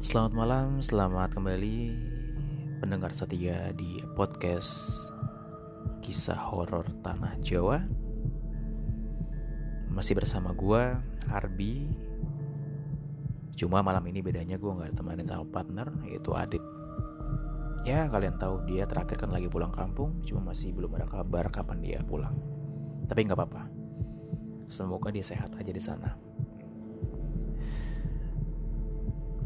Selamat malam, selamat kembali pendengar setia di podcast kisah horor tanah Jawa. Masih bersama gue, Harbi. Cuma malam ini bedanya gue nggak temenin sama partner, yaitu Adit. Ya kalian tahu dia terakhir kan lagi pulang kampung, cuma masih belum ada kabar kapan dia pulang. Tapi nggak apa-apa. Semoga dia sehat aja di sana.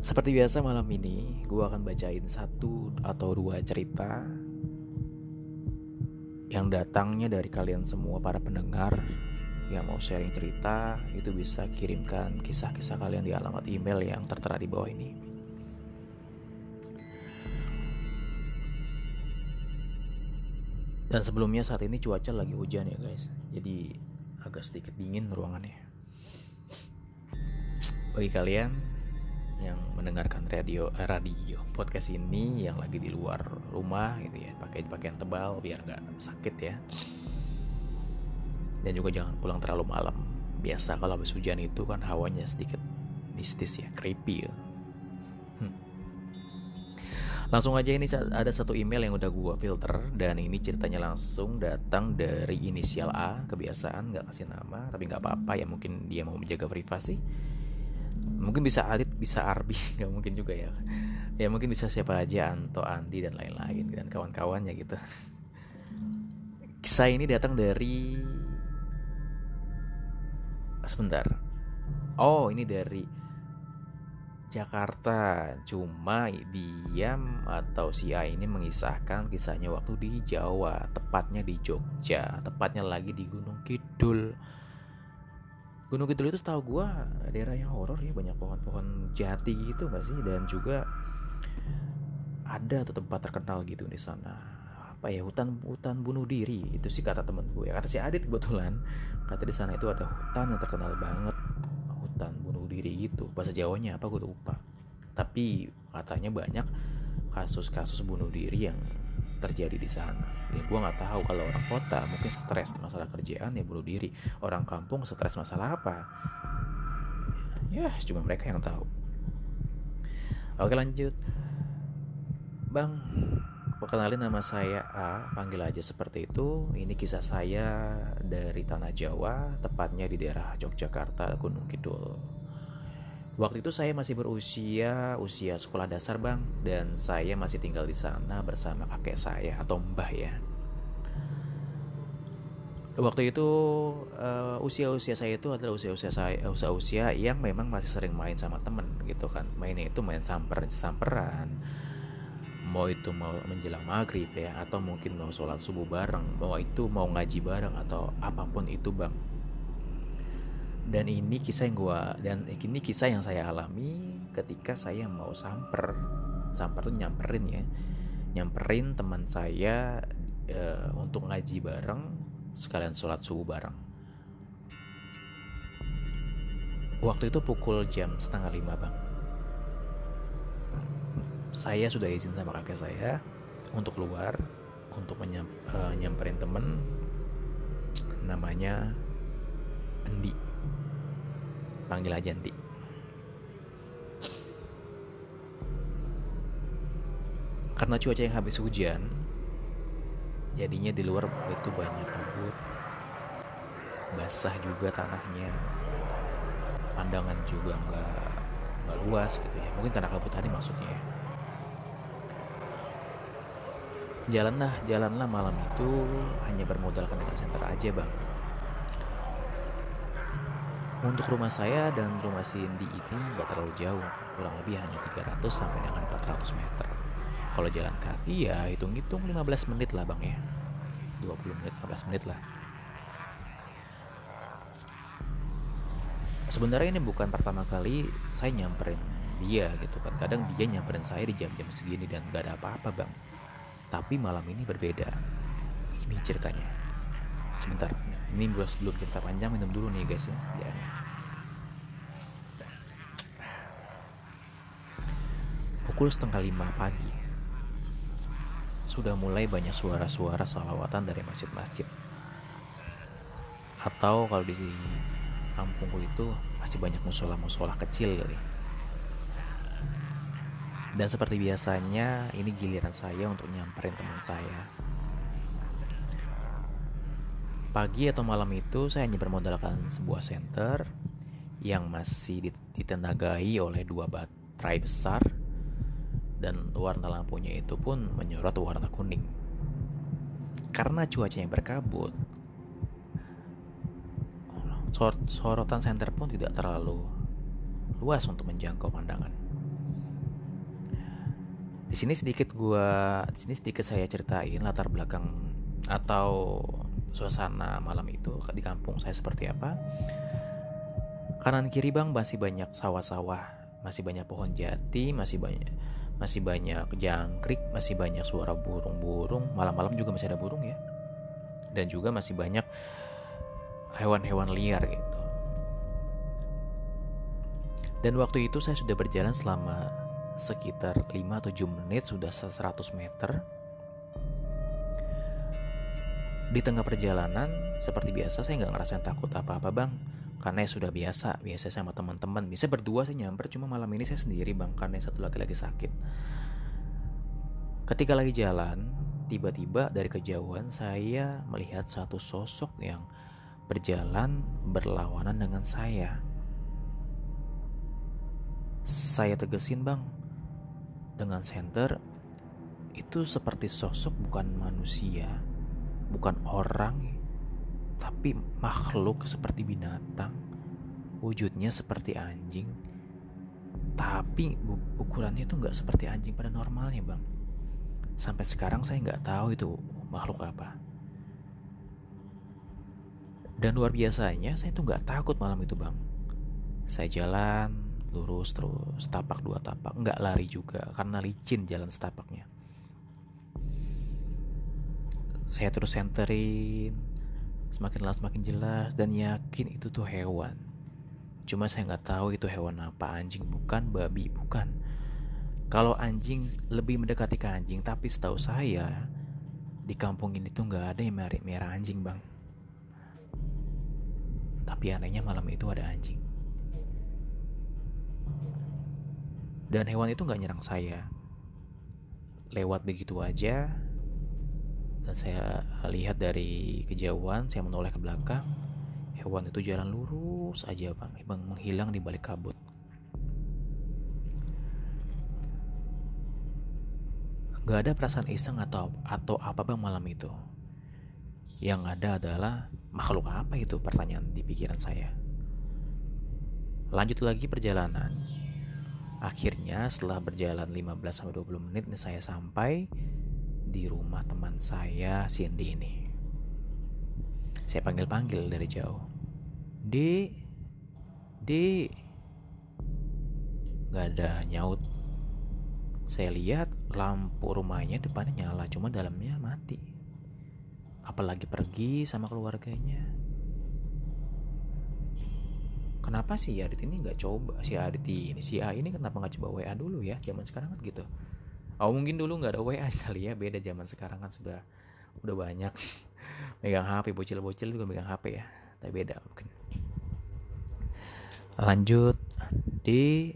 Seperti biasa malam ini gue akan bacain satu atau dua cerita yang datangnya dari kalian semua para pendengar yang mau sharing cerita itu bisa kirimkan kisah-kisah kalian di alamat email yang tertera di bawah ini. Dan sebelumnya saat ini cuaca lagi hujan ya guys, jadi agak sedikit dingin ruangannya. Bagi kalian yang mendengarkan radio eh, radio podcast ini yang lagi di luar rumah gitu ya pakai pakaian tebal biar nggak sakit ya dan juga jangan pulang terlalu malam biasa kalau habis hujan itu kan hawanya sedikit mistis ya creepy ya. Hmm. Langsung aja ini ada satu email yang udah gua filter dan ini ceritanya langsung datang dari inisial A kebiasaan nggak kasih nama tapi nggak apa-apa ya mungkin dia mau menjaga privasi mungkin bisa Adit bisa Arbi nggak mungkin juga ya. Ya mungkin bisa siapa aja Anto Andi dan lain-lain dan kawan-kawannya gitu. Kisah ini datang dari sebentar. Oh ini dari Jakarta. Cuma diam atau si A ini mengisahkan kisahnya waktu di Jawa tepatnya di Jogja tepatnya lagi di Gunung Kidul Gunung Kidul itu setahu gue daerah yang horor ya banyak pohon-pohon jati gitu gak sih? Dan juga ada tuh tempat terkenal gitu di sana. Apa ya hutan hutan bunuh diri itu sih kata temen gue kata si Adit kebetulan kata di sana itu ada hutan yang terkenal banget. Hutan bunuh diri gitu bahasa Jawanya apa gue lupa. Tapi katanya banyak kasus-kasus bunuh diri yang terjadi di sana. Ya gue nggak tahu kalau orang kota mungkin stres masalah kerjaan ya bunuh diri. Orang kampung stres masalah apa? Ya cuma mereka yang tahu. Oke lanjut. Bang, perkenalin nama saya A, panggil aja seperti itu. Ini kisah saya dari tanah Jawa, tepatnya di daerah Yogyakarta, Gunung Kidul. Waktu itu saya masih berusia usia sekolah dasar bang dan saya masih tinggal di sana bersama kakek saya atau mbah ya. Waktu itu uh, usia-usia saya itu adalah usia-usia saya usia-usia yang memang masih sering main sama temen gitu kan. Mainnya itu main samperan samperan. Mau itu mau menjelang maghrib ya atau mungkin mau sholat subuh bareng, mau itu mau ngaji bareng atau apa pun itu bang dan ini kisah yang gue dan ini kisah yang saya alami ketika saya mau samper. Samper tuh nyamperin ya. Nyamperin teman saya uh, untuk ngaji bareng sekalian sholat subuh bareng. Waktu itu pukul jam setengah lima bang. Saya sudah izin sama kakek saya untuk keluar untuk menyam, uh, nyamperin temen namanya Endi panggil aja nanti. Karena cuaca yang habis hujan jadinya di luar itu banyak kabut basah juga tanahnya pandangan juga nggak luas gitu ya. Mungkin karena kabut tadi maksudnya ya. Jalanlah jalanlah malam itu hanya bermodalkan dengan center aja bang untuk rumah saya dan rumah Cindy ini nggak terlalu jauh, kurang lebih hanya 300 sampai dengan 400 meter. Kalau jalan kaki ya hitung-hitung 15 menit lah bang ya. 20 menit, 15 menit lah. Sebenarnya ini bukan pertama kali saya nyamperin dia gitu kan. Kadang dia nyamperin saya di jam-jam segini dan gak ada apa-apa bang. Tapi malam ini berbeda. Ini ceritanya. Sebentar, ini belum cerita panjang minum dulu nih guys ya. ya. Pukul setengah lima pagi, sudah mulai banyak suara-suara salawatan dari masjid-masjid. Atau kalau di kampungku itu masih banyak musola-musola kecil kali. Dan seperti biasanya, ini giliran saya untuk nyamperin teman saya. Pagi atau malam itu saya hanya bermodalkan sebuah center yang masih ditenagai oleh dua baterai besar dan warna lampunya itu pun menyorot warna kuning. Karena cuacanya berkabut, sorotan center pun tidak terlalu luas untuk menjangkau pandangan. Di sini sedikit gua di sini sedikit saya ceritain latar belakang atau suasana malam itu di kampung saya seperti apa. Kanan kiri bang masih banyak sawah-sawah, masih banyak pohon jati, masih banyak masih banyak jangkrik, masih banyak suara burung-burung. Malam-malam juga masih ada burung ya. Dan juga masih banyak hewan-hewan liar gitu. Dan waktu itu saya sudah berjalan selama sekitar 5-7 menit sudah 100 meter di tengah perjalanan seperti biasa saya nggak ngerasain takut apa-apa bang karena ya sudah biasa biasa sama teman-teman. Bisa berdua saya nyamper cuma malam ini saya sendiri bang karena satu lagi lagi sakit. Ketika lagi jalan tiba-tiba dari kejauhan saya melihat satu sosok yang berjalan berlawanan dengan saya. Saya tegesin bang. Dengan center itu seperti sosok bukan manusia, bukan orang, tapi makhluk seperti binatang. Wujudnya seperti anjing, tapi ukurannya itu nggak seperti anjing pada normalnya, bang. Sampai sekarang saya nggak tahu itu makhluk apa. Dan luar biasanya saya tuh nggak takut malam itu, bang. Saya jalan lurus terus tapak dua tapak nggak lari juga karena licin jalan setapaknya saya terus senterin semakin lama semakin jelas dan yakin itu tuh hewan cuma saya nggak tahu itu hewan apa anjing bukan babi bukan kalau anjing lebih mendekati ke anjing tapi setahu saya di kampung ini tuh nggak ada yang merah, merah anjing bang tapi anehnya malam itu ada anjing Dan hewan itu gak nyerang saya. Lewat begitu aja. Dan saya lihat dari kejauhan, saya menoleh ke belakang. Hewan itu jalan lurus aja bang, bang menghilang di balik kabut. Gak ada perasaan iseng atau atau apa bang malam itu. Yang ada adalah makhluk apa itu pertanyaan di pikiran saya. Lanjut lagi perjalanan. Akhirnya setelah berjalan 15-20 menit saya sampai di rumah teman saya Cindy ini. Saya panggil-panggil dari jauh. Di, di, gak ada nyaut. Saya lihat lampu rumahnya depannya nyala, cuma dalamnya mati. Apalagi pergi sama keluarganya kenapa sih Adit ini nggak coba si Adit ini si A ini kenapa nggak coba WA dulu ya zaman sekarang kan gitu oh mungkin dulu nggak ada WA kali ya beda zaman sekarang kan sudah udah banyak. Megang HP bocil-bocil juga megang HP ya tapi beda mungkin. Lanjut di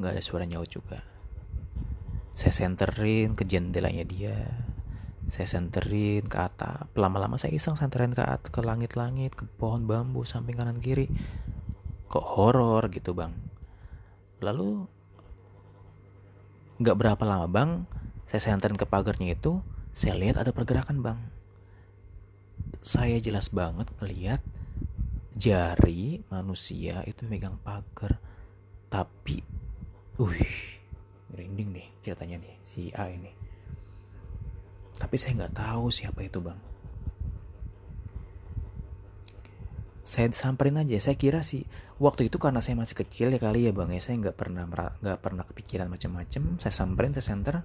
nggak ada suara nyaut juga. Saya senterin ke jendelanya dia saya senterin ke atap. Lama-lama saya iseng senterin ke at ke langit-langit ke pohon bambu samping kanan kiri. Kok horor gitu bang? Lalu nggak berapa lama bang saya senterin ke pagarnya itu saya lihat ada pergerakan bang. Saya jelas banget ngeliat jari manusia itu megang pagar. Tapi wih merinding nih ceritanya nih si A ini. Tapi saya nggak tahu siapa itu bang saya samperin aja. Saya kira sih waktu itu karena saya masih kecil ya kali ya bang ya. Saya nggak pernah nggak pernah kepikiran macam-macam saya samperin saya center.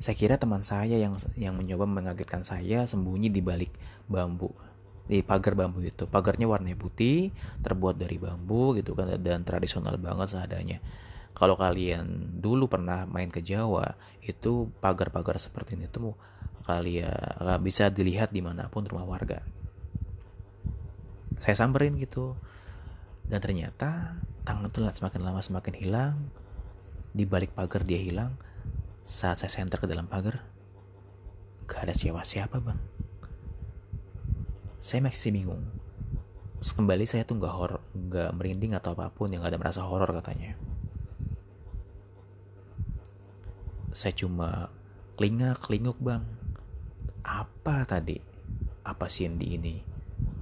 Saya kira teman saya yang yang mencoba mengagetkan saya sembunyi di balik bambu di pagar bambu itu. Pagarnya warna putih terbuat dari bambu gitu kan dan tradisional banget seadanya. Kalau kalian dulu pernah main ke Jawa itu pagar-pagar seperti ini tuh kalian bisa dilihat di mana pun rumah warga saya samperin gitu. Dan ternyata tangan tuh semakin lama semakin hilang. Di balik pagar dia hilang. Saat saya senter ke dalam pagar gak ada siapa-siapa bang. Saya masih bingung. Kembali saya tuh nggak horor nggak merinding atau apa pun yang gak ada merasa horor katanya. Saya cuma kelingak kelinguk bang. Apa tadi? Apa Cindy ini?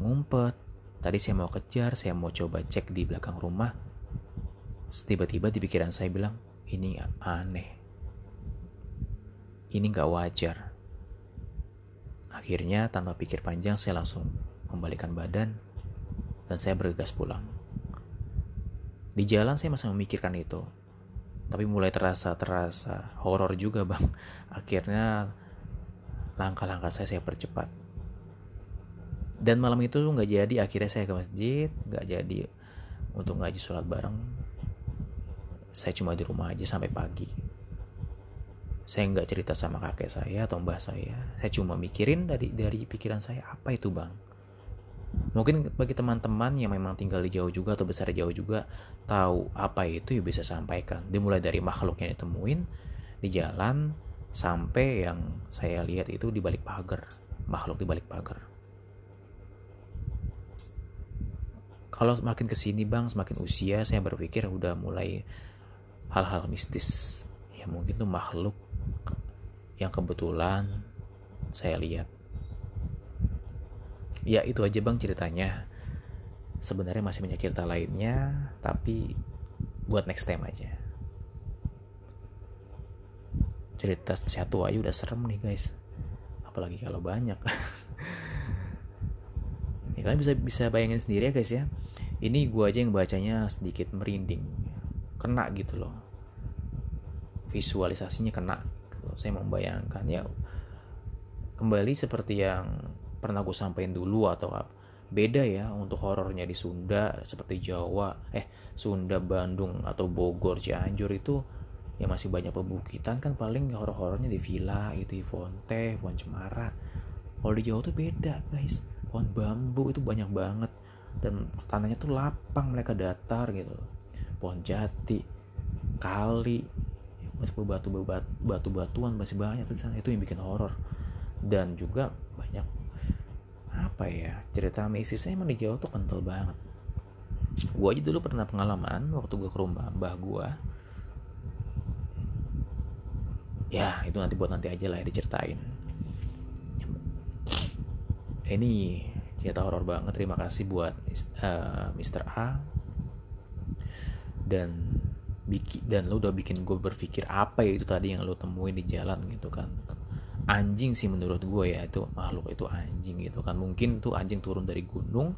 Ngumpet tadi saya mau kejar saya mau coba cek di belakang rumah. Tiba-tiba di pikiran saya bilang ini aneh. Ini nggak wajar. Akhirnya tanpa pikir panjang saya langsung membalikan badan dan saya bergegas pulang. Di jalan saya masih memikirkan itu tapi mulai terasa terasa horor juga bang. Akhirnya langkah-langkah saya saya percepat dan malam itu nggak jadi akhirnya saya ke masjid nggak jadi untuk ngaji sholat bareng. Saya cuma di rumah aja sampai pagi. Saya nggak cerita sama kakek saya atau mbah saya. Saya cuma mikirin dari dari pikiran saya apa itu bang? Mungkin bagi teman-teman yang memang tinggal di jauh juga atau besar jauh juga tahu apa itu ya bisa sampaikan. Dimulai dari makhluk yang ditemuin di jalan sampai yang saya lihat itu di balik pagar makhluk di balik pagar kalau semakin ke sini bang semakin usia saya berpikir udah mulai hal-hal mistis. Ya mungkin tuh makhluk yang kebetulan saya lihat. Ya itu aja bang ceritanya. Sebenarnya masih banyak cerita lainnya tapi buat next time aja. Cerita satu aja udah serem nih guys. Apalagi kalau banyak ini kalian bisa bisa bayangin sendiri ya guys ya. Ini gua aja yang bacanya sedikit merinding. Kena gitu loh. Visualisasinya kena gitu. saya membayangkan ya. Kembali seperti yang pernah gue sampaikan dulu atau apa beda ya untuk horornya di Sunda seperti Jawa eh Sunda Bandung atau Bogor Cianjur itu ya masih banyak pebukitan kan paling horor-horornya di villa itu di Fonte, Font Cemara. Kalau di Jawa tuh beda guys, pohon bambu itu banyak banget. Dan tanahnya tuh lapang mereka datar gitu. Pohon jati, kali, masih batu batu batu batuan masih banyak di sana. Itu yang bikin horor. Dan juga banyak apa ya cerita mistisnya emang di Jawa tuh kental banget. Gue aja dulu pernah pengalaman waktu gue ke rumah mbah gue ya itu nanti buat nanti aja lah ya diceritain ini cerita horor banget. Terima kasih buat uh, eh, Mr. A. Dan bikin dan lo udah bikin gue berpikir apa ya itu tadi yang lo temuin di jalan gitu kan. Anjing sih menurut gue ya itu makhluk itu anjing gitu kan. Mungkin tuh anjing turun dari gunung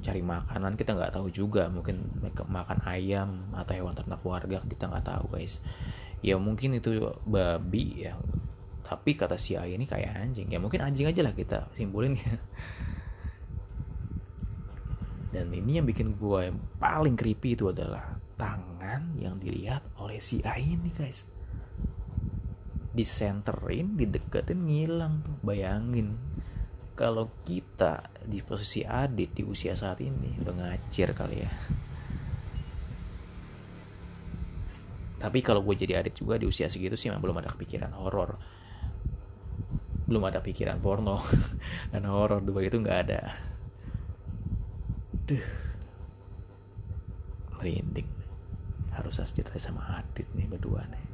cari makanan kita nggak tahu juga. Mungkin makan ayam atau hewan ternak warga kita nggak tahu guys. Ya mungkin itu babi ya tapi kata si ayah ini kayak anjing. Ya mungkin anjing aja lah kita simpulin ya. Dan ini yang bikin gue yang paling creepy itu adalah tangan yang dilihat oleh si A ini guys. Disenterin dideketin ngilang tuh. Bayangin kalau kita di posisi adit di usia saat ini udah ngacir kali ya. Tapi kalau gue jadi adit juga di usia segitu sih memang belum ada kepikiran horor belum ada pikiran porno dan horor dua itu nggak ada. Duh. Merinding. Harus cerita sama Adit nih berdua nih.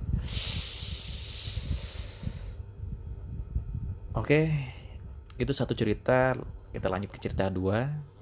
Oke itu satu cerita. Kita lanjut ke cerita dua